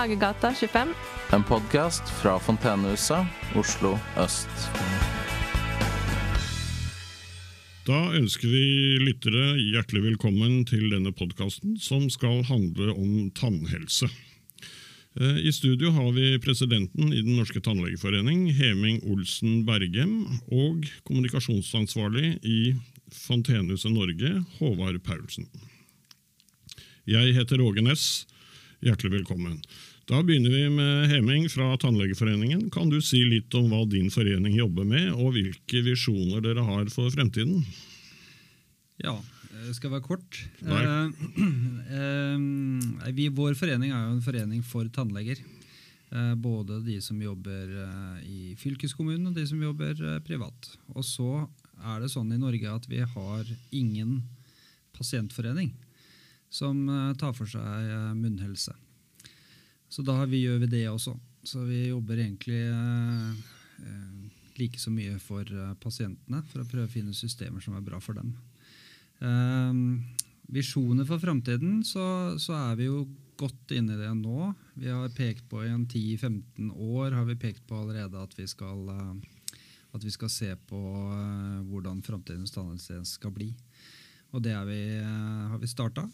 Hagegata 25. En podkast fra Fontenehuset, Oslo øst. Da ønsker vi lyttere hjertelig velkommen til denne podkasten, som skal handle om tannhelse. Eh, I studio har vi presidenten i Den norske tannlegeforening, Heming Olsen Bergem, og kommunikasjonsansvarlig i Fontenehuset Norge, Håvard Paulsen. Jeg heter Åge Næss. Hjertelig velkommen. Da begynner vi med Heming fra Tannlegeforeningen. Kan du si litt om hva din forening jobber med, og hvilke visjoner dere har for fremtiden? Ja, det skal være kort. Eh, eh, vi, vår forening er jo en forening for tannleger. Eh, både de som jobber eh, i fylkeskommunen og de som jobber eh, privat. Og så er det sånn i Norge at vi har ingen pasientforening som eh, tar for seg eh, munnhelse. Så da gjør vi det også. Så vi jobber egentlig eh, like så mye for pasientene for å prøve å finne systemer som er bra for dem. Visjoner for framtiden, så, så er vi jo godt inne i det nå. Vi har pekt på i en 10-15 år har vi pekt på allerede at vi skal, at vi skal se på hvordan framtidens tannhelsetjeneste skal bli. Og det vi, har vi starta.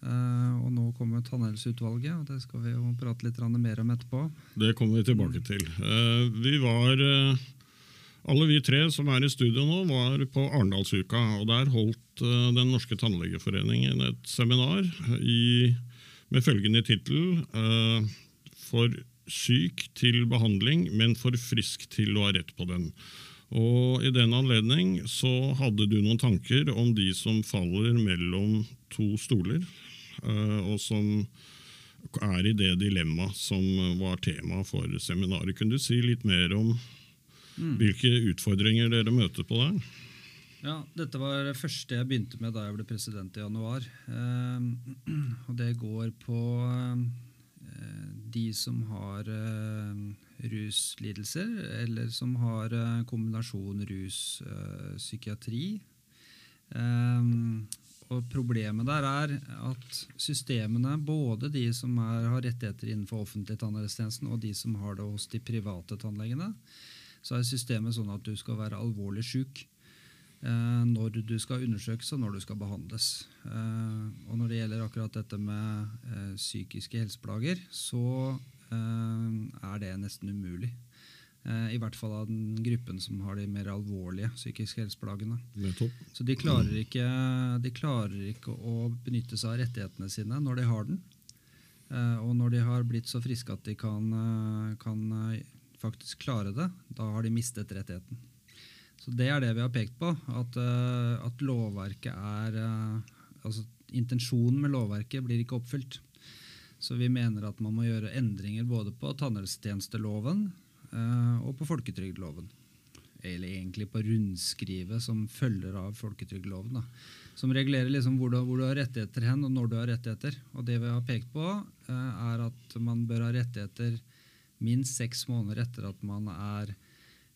Eh, og nå kommer Tannhelseutvalget, og det skal vi jo prate litt mer om etterpå. Det kommer vi tilbake til. Uh, Vi var, uh, Alle vi tre som er i studio nå, var på Arendalsuka. og Der holdt Den norske tannlegeforeningen et seminar i, med følgende tittel For syk til behandling, men for frisk til å ha rett på den. Og I den anledning så hadde du noen tanker om de som faller mellom to stoler, og som er i det dilemmaet som var tema for seminaret. Kunne du si litt mer om hvilke utfordringer dere møter på der? Ja, Dette var det første jeg begynte med da jeg ble president i januar. Eh, og det går på eh, de som har eh, ruslidelser, eller som har eh, kombinasjon rus-psykiatri. Og problemet der er at systemene, både de som er, har rettigheter innenfor offentlig tannhelsetjenesten, og de som har det hos de private tannlegene, så er systemet sånn at du skal være alvorlig syk eh, når du skal undersøkes og når du skal behandles. Eh, og når det gjelder akkurat dette med eh, psykiske helseplager, så eh, er det nesten umulig. Eh, I hvert fall av den gruppen som har de mer alvorlige psykiske helseplagene. Så de klarer, ikke, de klarer ikke å benytte seg av rettighetene sine når de har den. Eh, og når de har blitt så friske at de kan, eh, kan faktisk klare det, da har de mistet rettigheten. Så det er det vi har pekt på, at, at lovverket er Altså intensjonen med lovverket blir ikke oppfylt. Så vi mener at man må gjøre endringer både på tannhelsetjenesteloven og på folketrygdloven. Eller egentlig på rundskrivet som følger av folketrygdloven. Da. Som regulerer liksom hvor, du, hvor du har rettigheter hen, og når du har rettigheter. Og det vi har pekt på, eh, er at man bør ha rettigheter minst seks måneder etter at man er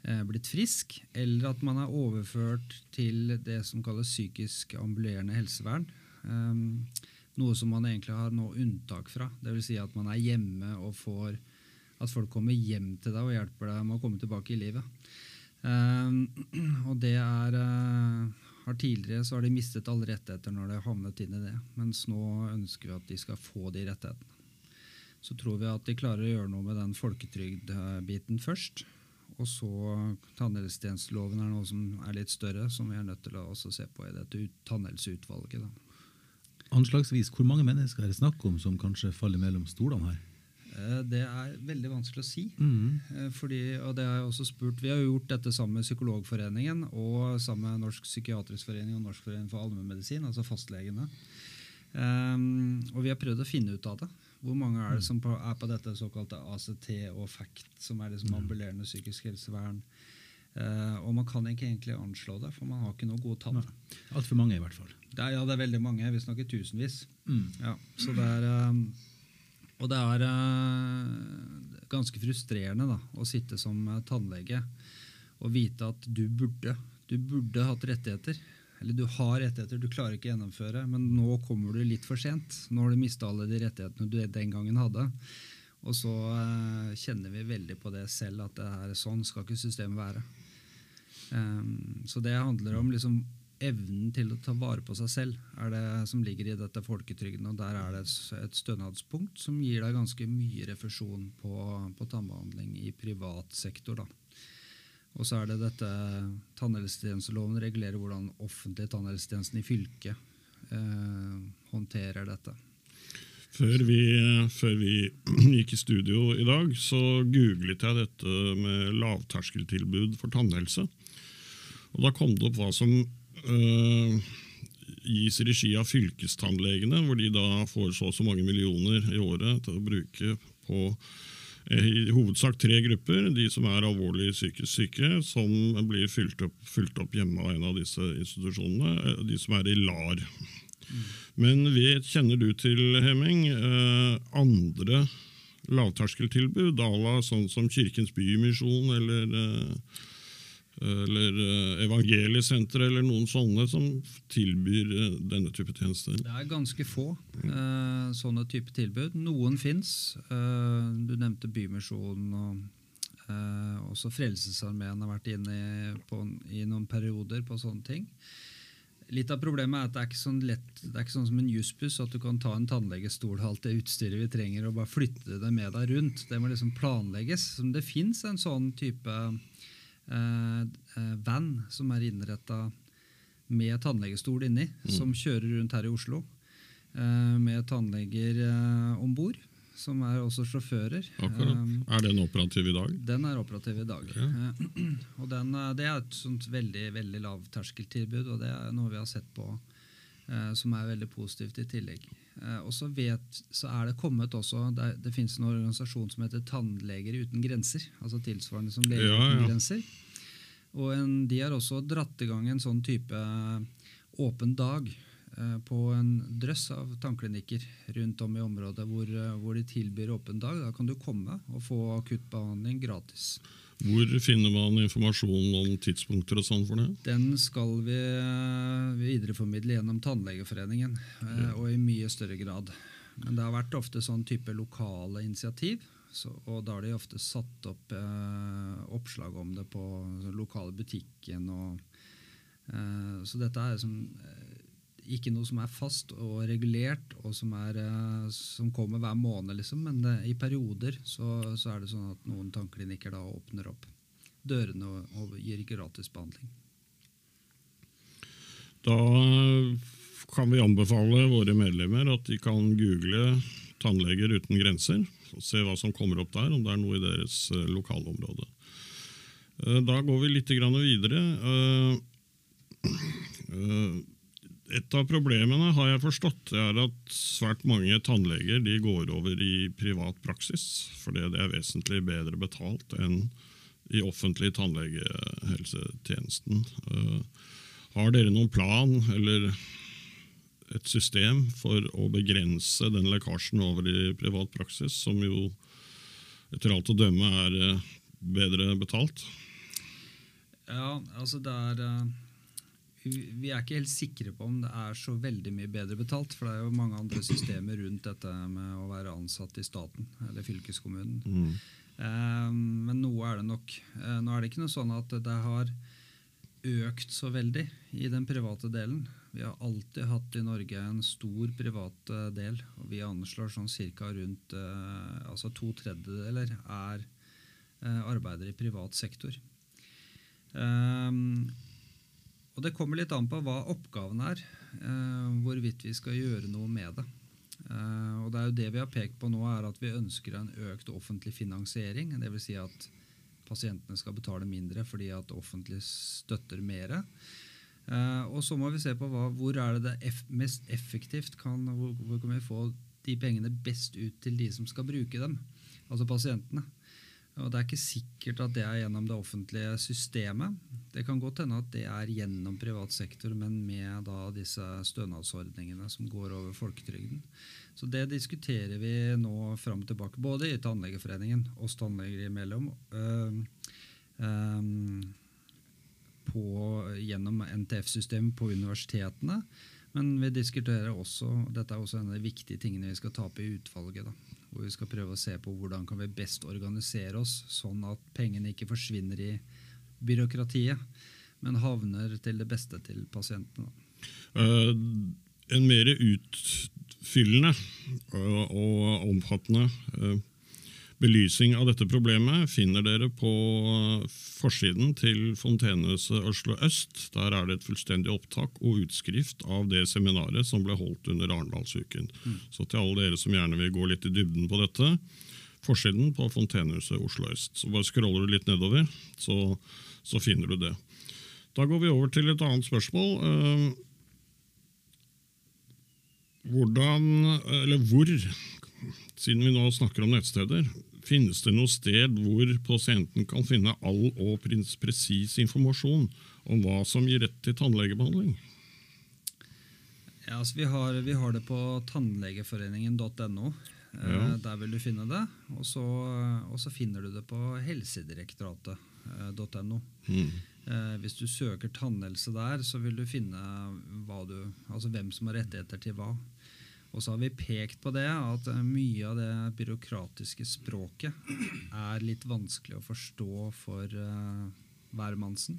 eh, blitt frisk, eller at man er overført til det som kalles psykisk ambulerende helsevern. Um, noe som man egentlig har noe unntak fra. Dvs. Si at man er hjemme og får at folk kommer hjem til deg og hjelper deg med å komme tilbake i livet. Uh, og det er uh, har Tidligere så har de mistet alle rettigheter når de har havnet inn i det, mens nå ønsker vi at de skal få de rettighetene. Så tror vi at de klarer å gjøre noe med den folketrygdbiten først. Og så tannhelsetjenesteloven er noe som er litt større, som vi er nødt til å se på i dette tannhelseutvalget. Anslagsvis, hvor mange mennesker er det snakk om som kanskje faller mellom stolene her? Eh, Det er veldig vanskelig å si. Mm. Eh, Fordi, og det har jeg også spurt, Vi har jo gjort dette sammen med Psykologforeningen og sammen med Norsk psykiatrisk forening og Norsk forening for allmennmedisin, altså fastlegene. Um, og vi har prøvd å finne ut av det. Hvor mange er det som er på dette såkalte ACT og FACT, som er liksom ambulerende psykisk helsevern? Uh, og man kan ikke egentlig anslå det, for man har ikke noe gode tall. Altfor mange, i hvert fall. Det er, ja, det er veldig mange. Vi snakker tusenvis. Mm. Ja, så det er um, Og det er uh, ganske frustrerende da, å sitte som uh, tannlege og vite at du burde, du burde hatt rettigheter. Eller du har rettigheter, du klarer ikke å gjennomføre, men nå kommer du litt for sent. Nå har du mista alle de rettighetene du den gangen hadde. Og så uh, kjenner vi veldig på det selv, at det er sånn skal ikke systemet være. Um, så det handler om liksom evnen til å ta vare på seg selv, er det som ligger i dette folketrygden. og Der er det et stønadspunkt som gir deg ganske mye refusjon på, på tannbehandling i privat sektor. da. Og så er det dette Tannhelsetjenesteloven regulerer hvordan offentlig tannhelsetjenesten i fylket eh, håndterer dette. Før vi, før vi, gikk i studio i dag, så googlet jeg dette med lavterskeltilbud for tannhelse. Og Da kom det opp hva som gis i regi av fylkestannlegene, hvor de da får så mange millioner i året til å bruke på eh, i hovedsak tre grupper. De som er alvorlig psykisk syke, som blir fylt opp, fylt opp hjemme av en av disse institusjonene. eh, De som er i LAR. Men vet, kjenner du til, Hemming, eh, andre lavterskeltilbud, à la sånn som Kirkens Bymisjon eller, eh, eller eh, Evangeliesenteret eller noen sånne som tilbyr eh, denne type tjenester? Det er ganske få eh, sånne type tilbud. Noen fins. Eh, du nevnte Bymisjonen. og eh, Også Frelsesarmeen har vært inne i, på, i noen perioder på sånne ting. Litt av problemet er at det er ikke sånn lett, det er ikke sånn som en jusbuss at du kan ta en tannlegestol og alt det utstyret vi trenger og bare flytte det med deg rundt. Det må liksom planlegges. Det fins en sånn type van som er innretta med tannlegestol inni, som kjører rundt her i Oslo. Eh, med tannleger eh, om bord, som er også sjåfører. Akkurat. Eh, Er den operativ i dag? den er operativ i dag. Eh, og den, eh, det er et sånt veldig veldig lavterskeltilbud, og det er noe vi har sett på eh, som er veldig positivt i tillegg. Eh, og så, vet, så er det kommet også Det, det finnes en organisasjon som heter Tannleger uten grenser. Altså tilsvarende som Leger Ja, uten ja. grenser. Og en, de har også dratt i gang en sånn type åpen dag eh, på en drøss av tannklinikker rundt om i området hvor, eh, hvor de tilbyr åpen dag. Da kan du komme og få akuttbehandling gratis. Hvor finner man informasjon om tidspunkter og sånn for det? Den skal vi eh, videreformidle gjennom Tannlegeforeningen, ja. og i mye større grad. Men det har vært ofte sånn type lokale initiativ, så, og da har de ofte satt opp eh, oppslag om det på lokale butikken. Og, eh, så dette er som, eh, ikke noe som er fast og regulert, og som, er, eh, som kommer hver måned, liksom. men det, i perioder så, så er det sånn at noen tannklinikker da åpner opp dørene og, og gir gratis behandling. Da kan vi anbefale våre medlemmer at de kan google 'Tannleger uten grenser' og se hva som kommer opp der, om det er noe i deres eh, lokalområde. Eh, Da går vi litt videre. Et av problemene har jeg forstått er at svært mange tannleger de går over i privat praksis, fordi det er vesentlig bedre betalt enn i offentlig tannlegehelsetjenesten. Eh, Har dere noen plan eller et system for å begrense den lekkasjen over i privat praksis, som jo etter alt å dømme er eh, bedre betalt? Ja, altså det er eh, vi- er ikke helt sikre på om det er så veldig mye bedre betalt. For det er jo mange andre systemer rundt dette med å være ansatt i staten eller fylkeskommunen. Eh, Men noe er det nok. Eh, Nå er det ikke noe sånn at det har økt så veldig i den private delen. Vi har alltid hatt i Norge en stor privat eh, del, og vi anslår sånn ca. rundt eh, altså to tredjedeler er eh, arbeidere i privat sektor. Ehm, og det kommer litt an på hva oppgaven er, eh, hvorvidt vi skal gjøre noe med det. Eh, og det er jo det vi har pekt på nå, er at vi ønsker en økt offentlig finansiering. Dvs. Si at pasientene skal betale mindre fordi at offentlig støtter mer. Eh, og så må vi se på hva, hvor er det det mest effektivt kan hvor, hvor kan vi få de pengene best ut til de som skal bruke dem, altså pasientene. Og Det er ikke sikkert at det er gjennom det offentlige systemet. Det kan godt hende at det er gjennom privat sektor, men med da disse stønadsordningene som går over folketrygden. Så Det diskuterer vi nå fram og tilbake, både i Tannlegeforeningen, oss tannleger imellom, øh, øh, gjennom NTF-systemet på universitetene. Men vi diskuterer også, dette er også en av de viktige tingene vi skal ta opp i utvalget. Da. Hvor vi skal prøve å se på hvordan kan vi best organisere oss, sånn at pengene ikke forsvinner i byråkratiet, men havner til det beste til pasientene. Uh, en mer utfyllende eh, og omfattende eh, belysning av dette problemet finner dere på forsiden til Fontenehuset Oslo øst. Der er det et fullstendig opptak og utskrift av det seminaret som ble holdt under Arendalsuken. Mm. Så til alle dere som gjerne vil gå litt i dybden på dette, forsiden på Fontenehuset Oslo øst. Så bare scroller du litt nedover, så, så finner du det. Da går vi over til et annet spørsmål hvordan, eller hvor, siden vi nå snakker om nettsteder, finnes det noe sted hvor pasienten kan finne all og presis informasjon om hva som gir rett til tannlegebehandling? Ja, altså vi, har, vi har det på tannlegeforeningen.no. Eh, ja. Der vil du finne det. Og så, og så finner du det på helsedirektoratet.no. Mm. Eh, hvis du søker tannhelse der, så vil du finne du, altså hvem som har rettigheter til hva. Og så har vi pekt på det at eh, mye av det byråkratiske språket er litt vanskelig å forstå for uh, hvermannsen.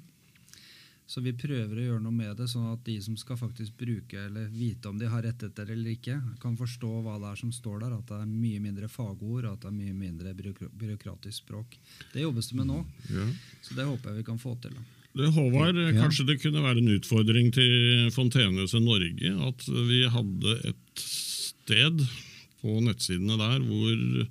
Så vi prøver å gjøre noe med det, sånn at de som skal faktisk bruke eller vite om de har rettigheter eller ikke, kan forstå hva det er som står der. At det er mye mindre fagord, at det er mye mindre byråkratisk språk. Det jobbes det med nå, ja. så det håper jeg vi kan få til. da. Det, Håvard, ja. kanskje det kunne være en utfordring til Fontenehuset Norge at vi hadde et sted på nettsidene der hvor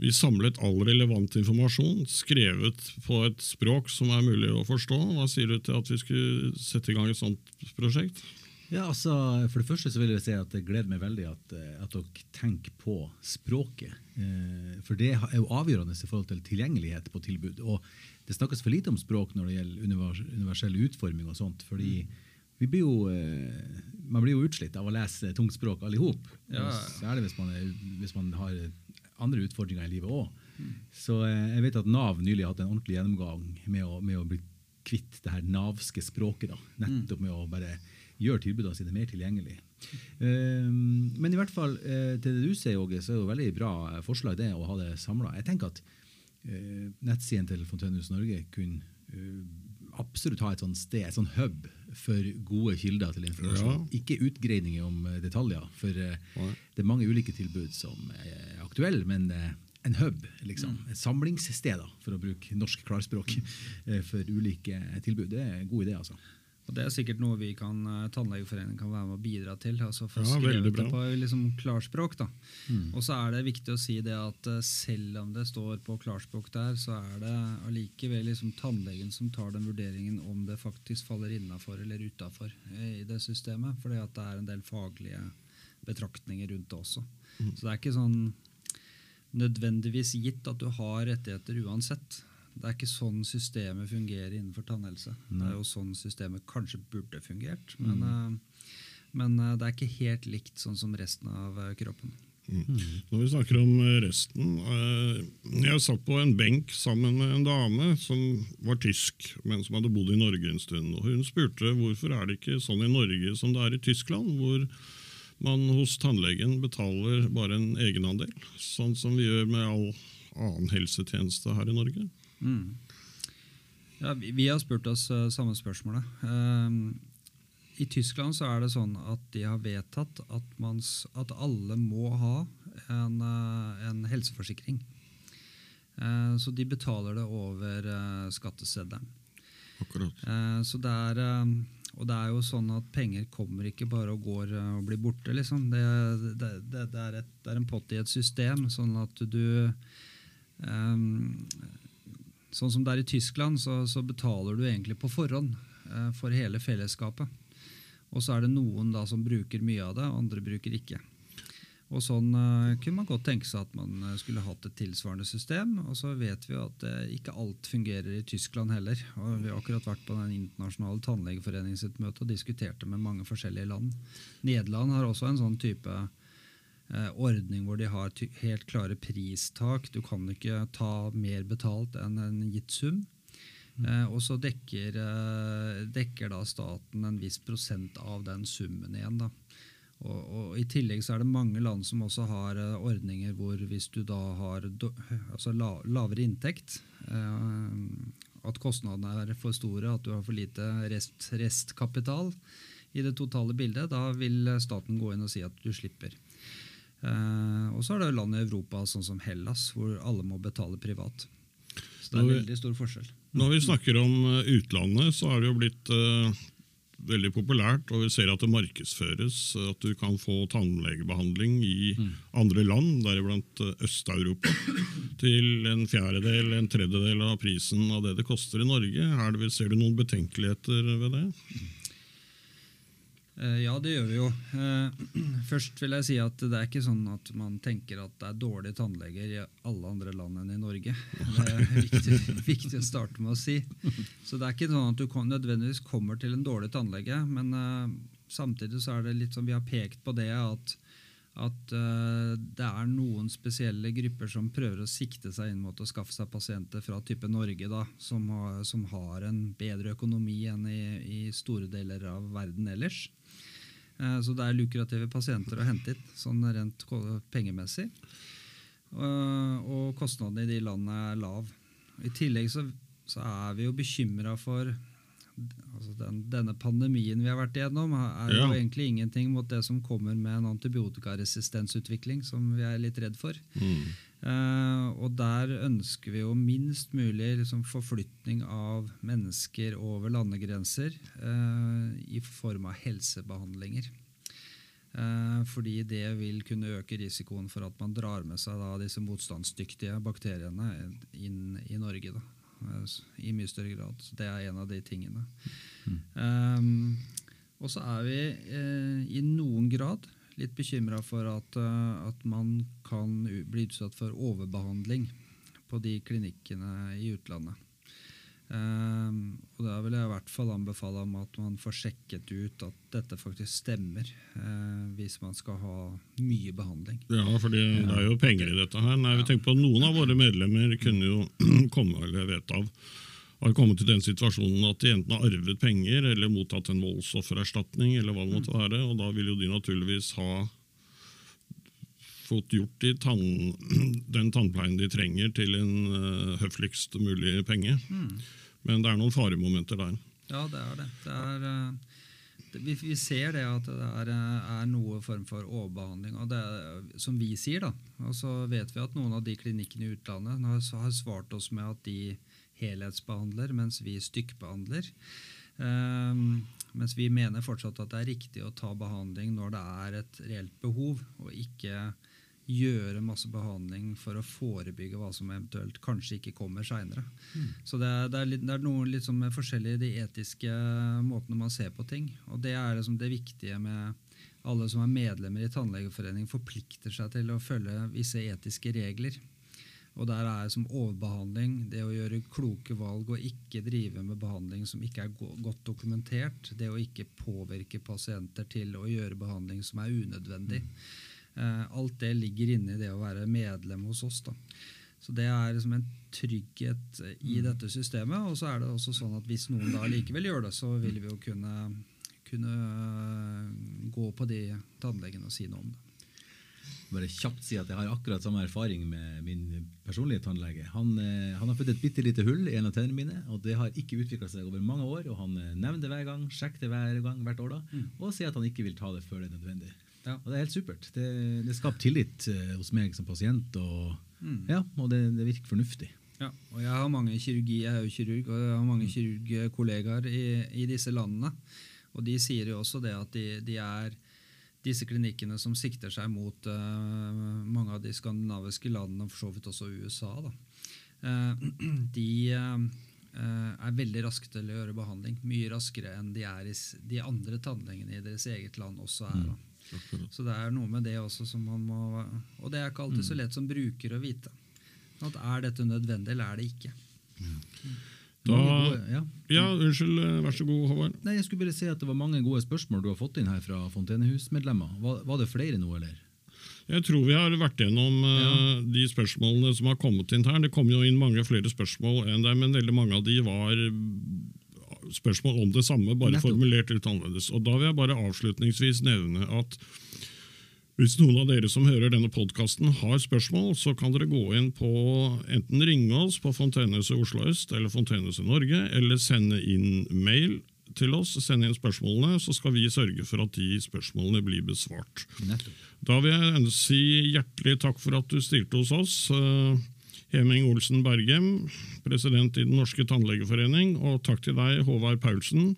vi samlet all relevant informasjon, skrevet på et språk som er mulig å forstå. Hva sier du til at vi skulle sette i gang et sånt prosjekt? Ja, altså, For det første så vil jeg si at det gleder meg veldig at, eh, at dere tenker på språket. Eh, for det er jo avgjørende i forhold til tilgjengelighet på tilbud. Og det snakkes for lite om språk når det gjelder universell utforming. og sånt, fordi blir jo, eh, man blir jo utslitt av å lese tungt språk alle i hop. Ja. Særlig hvis man, er, hvis man har andre utfordringer i livet òg. Mm. Så eh, jeg vet at Nav nylig har hatt en ordentlig gjennomgang med å, med å bli kvitt det her navske språket. Da. Nettopp med å bare gjøre tilbudene sine mer tilgjengelig. Um, men i hvert fall uh, til det du sier, Åge, så er det jo veldig bra forslag det å ha det samla. Jeg tenker at nettsiden til Fontenehus Norge kunne uh, absolutt ha et sånt sted, et sånt hub for gode kilder til informasjon. Ja. Ikke utgreininger om detaljer. For ja. det er mange ulike tilbud som er aktuelle, men en hub. Liksom. Mm. Et samlingssted, for å bruke norsk klarspråk, for ulike tilbud. Det er en god idé. altså. Og Det er sikkert noe vi kan, eh, Tannlegeforeningen kan være med å bidra til. altså for ja, skrevet det på liksom klarspråk. da. Mm. Og så er det viktig å si det at eh, selv om det står på klarspråk der, så er det allikevel liksom tannlegen som tar den vurderingen om det faktisk faller innafor eller utafor i det systemet. Fordi at det er en del faglige betraktninger rundt det også. Mm. Så det er ikke sånn nødvendigvis gitt at du har rettigheter uansett. Det er ikke sånn systemet fungerer innenfor tannhelse. Nei. Det er jo sånn systemet kanskje burde fungert. Men, mm. men uh, det er ikke helt likt sånn som resten av uh, kroppen. Mm. Når vi snakker om resten Jeg satt på en benk sammen med en dame som var tysk, men som hadde bodd i Norge en stund. og Hun spurte hvorfor er det ikke sånn i Norge som det er i Tyskland, hvor man hos tannlegen betaler bare en egenandel, sånn som vi gjør med all annen helsetjeneste her i Norge. Mm. Ja, vi, vi, har spurt oss uh, samme spørsmålet. Um, I Tyskland så er det sånn at de har vedtatt at, man, at alle må ha en, uh, en helseforsikring. Uh, så de betaler det over skatteseddelen. Akkurat. så det er, og det er jo sånn at penger kommer ikke bare og går og blir borte. Liksom. Det, det, det, det er, et, er, en pott i et system, sånn at du um, Sånn som det er i Tyskland, så, så betaler du egentlig på forhånd eh, for hele fellesskapet. Og så er det noen da som bruker mye av det, andre bruker ikke. Og Sånn eh, kunne man godt tenke seg at man eh, skulle hatt et tilsvarende system. Og så vet vi at eh, ikke alt fungerer i Tyskland heller. Og Vi har akkurat vært på den internasjonale tannlegeforeningen møte og diskuterte med mange forskjellige land. Nederland har også en sånn type ordning hvor de har helt klare pristak. Du kan ikke ta mer betalt enn en gitt sum. Mm. Eh, og så dekker, eh, dekker, da staten en viss prosent av den summen igjen. Da. Og, og I tillegg så er det mange land som også har eh, ordninger hvor hvis du da har altså la, lavere inntekt, eh, at kostnadene er for store, at du har for lite rest, restkapital i det totale bildet, da vil staten gå inn og si at du slipper. Eh, og så er det land i Europa sånn som Hellas, hvor alle må betale privat. Så det er veldig stor forskjell. Når vi snakker om eh, utlandet, så er det jo blitt uh, veldig populært, og vi ser at det markedsføres at du kan få tannlegebehandling i mm. andre land, deriblant Øst-Europa, til en fjerdedel, en tredjedel av prisen av det det koster i Norge. Det, ser du noen betenkeligheter ved det? Eh, ja, det gjør vi jo. Eh, først vil jeg si at det er ikke sånn at man tenker at det er dårlige tannleger i alle andre land enn i Norge. Det er viktig, viktig å starte med å si. Så det er ikke sånn at du nødvendigvis kommer til en dårlig tannlege, men uh, samtidig så er det litt som vi har pekt på det at, at uh, det er noen spesielle grupper som prøver å sikte seg inn mot å skaffe seg pasienter fra type Norge, da, som, har, som har en bedre økonomi enn i, i store deler av verden ellers. Uh, så det er lukrative pasienter å hente inn, sånn rent pengemessig. Og kostnadene i de landene er lav. I tillegg så, så er vi jo bekymra for altså den, Denne pandemien vi har vært igjennom, er jo egentlig ingenting mot det som kommer med en antibiotikaresistensutvikling, som vi er litt redd for. Mm. Uh, og der ønsker vi jo minst mulig liksom, forflytning av mennesker over landegrenser uh, i form av helsebehandlinger. Uh, fordi det vil kunne øke risikoen for at man drar med seg da, disse motstandsdyktige bakteriene inn i Norge. Da, I mye større grad. Så det er en av de tingene. Mm. Um, og så er vi i noen grad litt bekymra for at, eh, at, man kan bli utsatt for overbehandling på de klinikkene i utlandet. Um, og Da vil jeg i hvert fall anbefale om at man får sjekket ut at dette faktisk stemmer, uh, hvis man skal ha mye behandling. Ja, for det er jo penger i dette her. Nei, vi tenker på at Noen av våre medlemmer kunne jo komme, eller vet av, har kommet til den situasjonen at de enten har arvet penger eller mottatt en voldsoffererstatning, eller hva det måtte mm. være, og da vil jo de naturligvis ha fått gjort de tann, den tannpleien de trenger, til en uh, høfligst mulig penge. Mm. Men det er noen faremomenter der. Ja, det er det. det, er, uh, vi, ser det at det er, uh, er noe form for overbehandling. og det er, Som vi sier, da, og så vet vi at noen av de klinikkene i utlandet har, har svart oss med at de helhetsbehandler, mens vi stykkbehandler. Um, mens vi mener fortsatt at det er riktig å ta behandling når det er et reelt behov, og ikke gjøre masse behandling for å forebygge hva som eventuelt kanskje ikke kommer seinere. Mm. Så det er, det er, litt, det er noe liksom forskjellig i de etiske måtene man ser på ting. Og det er liksom det viktige med alle som er medlemmer i Tannlegeforeningen, forplikter seg til å følge visse etiske regler. Og der er som overbehandling, det å gjøre kloke valg og ikke drive med behandling som ikke er godt dokumentert, det å ikke påvirke pasienter til å gjøre behandling som er unødvendig. Eh, alt det ligger inne i det å være medlem hos oss. da. Så Det er liksom en trygghet i mm. dette systemet. Og så er det også sånn at hvis noen da likevel gjør det, så vil vi jo kunne, kunne gå på de tannlegene og si noe om det bare kjapt si at jeg har akkurat samme erfaring med min personlige tannlege. Han, eh, han har fått et bitte lite hull i en av tennene mine, og det har ikke utvikla seg over mange år. og Han eh, nevner det hver gang, sjekker det hver gang, hvert år, da, mm. og sier at han ikke vil ta det før det er nødvendig. Ja. Og Det er helt supert. Det, det skaper tillit uh, hos meg som pasient, og, mm. ja, og det, det, virker fornuftig. Ja, og Jeg har mange kirurgi, jeg er jo kirurg, og jeg har mange mm. kirurgkollegaer i, i disse landene. Og De sier jo også det at de, de er disse klinikkene som sikter seg mot uh, mange av de skandinaviske landene, og for så vidt også USA, da, uh, de uh, er veldig raske til å gjøre behandling. Mye raskere enn de, er i, de andre tannlegene i deres eget land også er. Da. Så det er noe med det også som man må Og det er ikke alltid så mm. lett som bruker å vite. At er dette nødvendig, eller er det ikke? Ja. Da, ja. ja. unnskyld. Eh, vær så god, Håvard. Nei, jeg skulle bare si at Det var mange gode spørsmål du har fått inn her fra Fontenehus-medlemmer. Var, var, det flere nå, eller? Jeg tror vi har vært gjennom uh, ja. de spørsmålene som har kommet inn her. Det kom jo inn mange flere spørsmål enn det, men veldig mange av de var spørsmål om det samme, bare Nettopp. formulert litt annerledes. Og Da vil jeg bare avslutningsvis nevne at hvis noen av dere som hører denne podkasten har spørsmål, så kan dere gå inn på enten ringe oss på Fontenehuset Oslo øst eller Fontenehuset Norge, eller sende inn mail til oss. Send inn spørsmålene, så skal vi sørge for at de spørsmålene blir besvart. Nettopp. Da vil jeg si hjertelig takk for at du stilte hos oss. Heming Olsen Bergem, president i Den norske tannlegeforening, og takk til deg, Håvard Paulsen,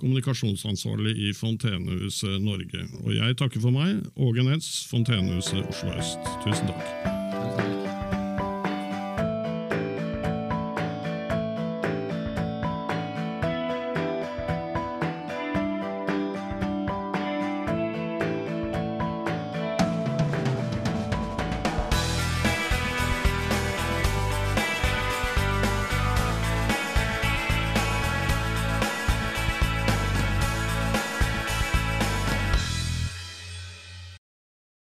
kommunikasjonsansvarlig i Fontenehuset Norge. Og jeg takker for meg, Åge Nets, Fontenehuset Oslo øst. Tusen takk.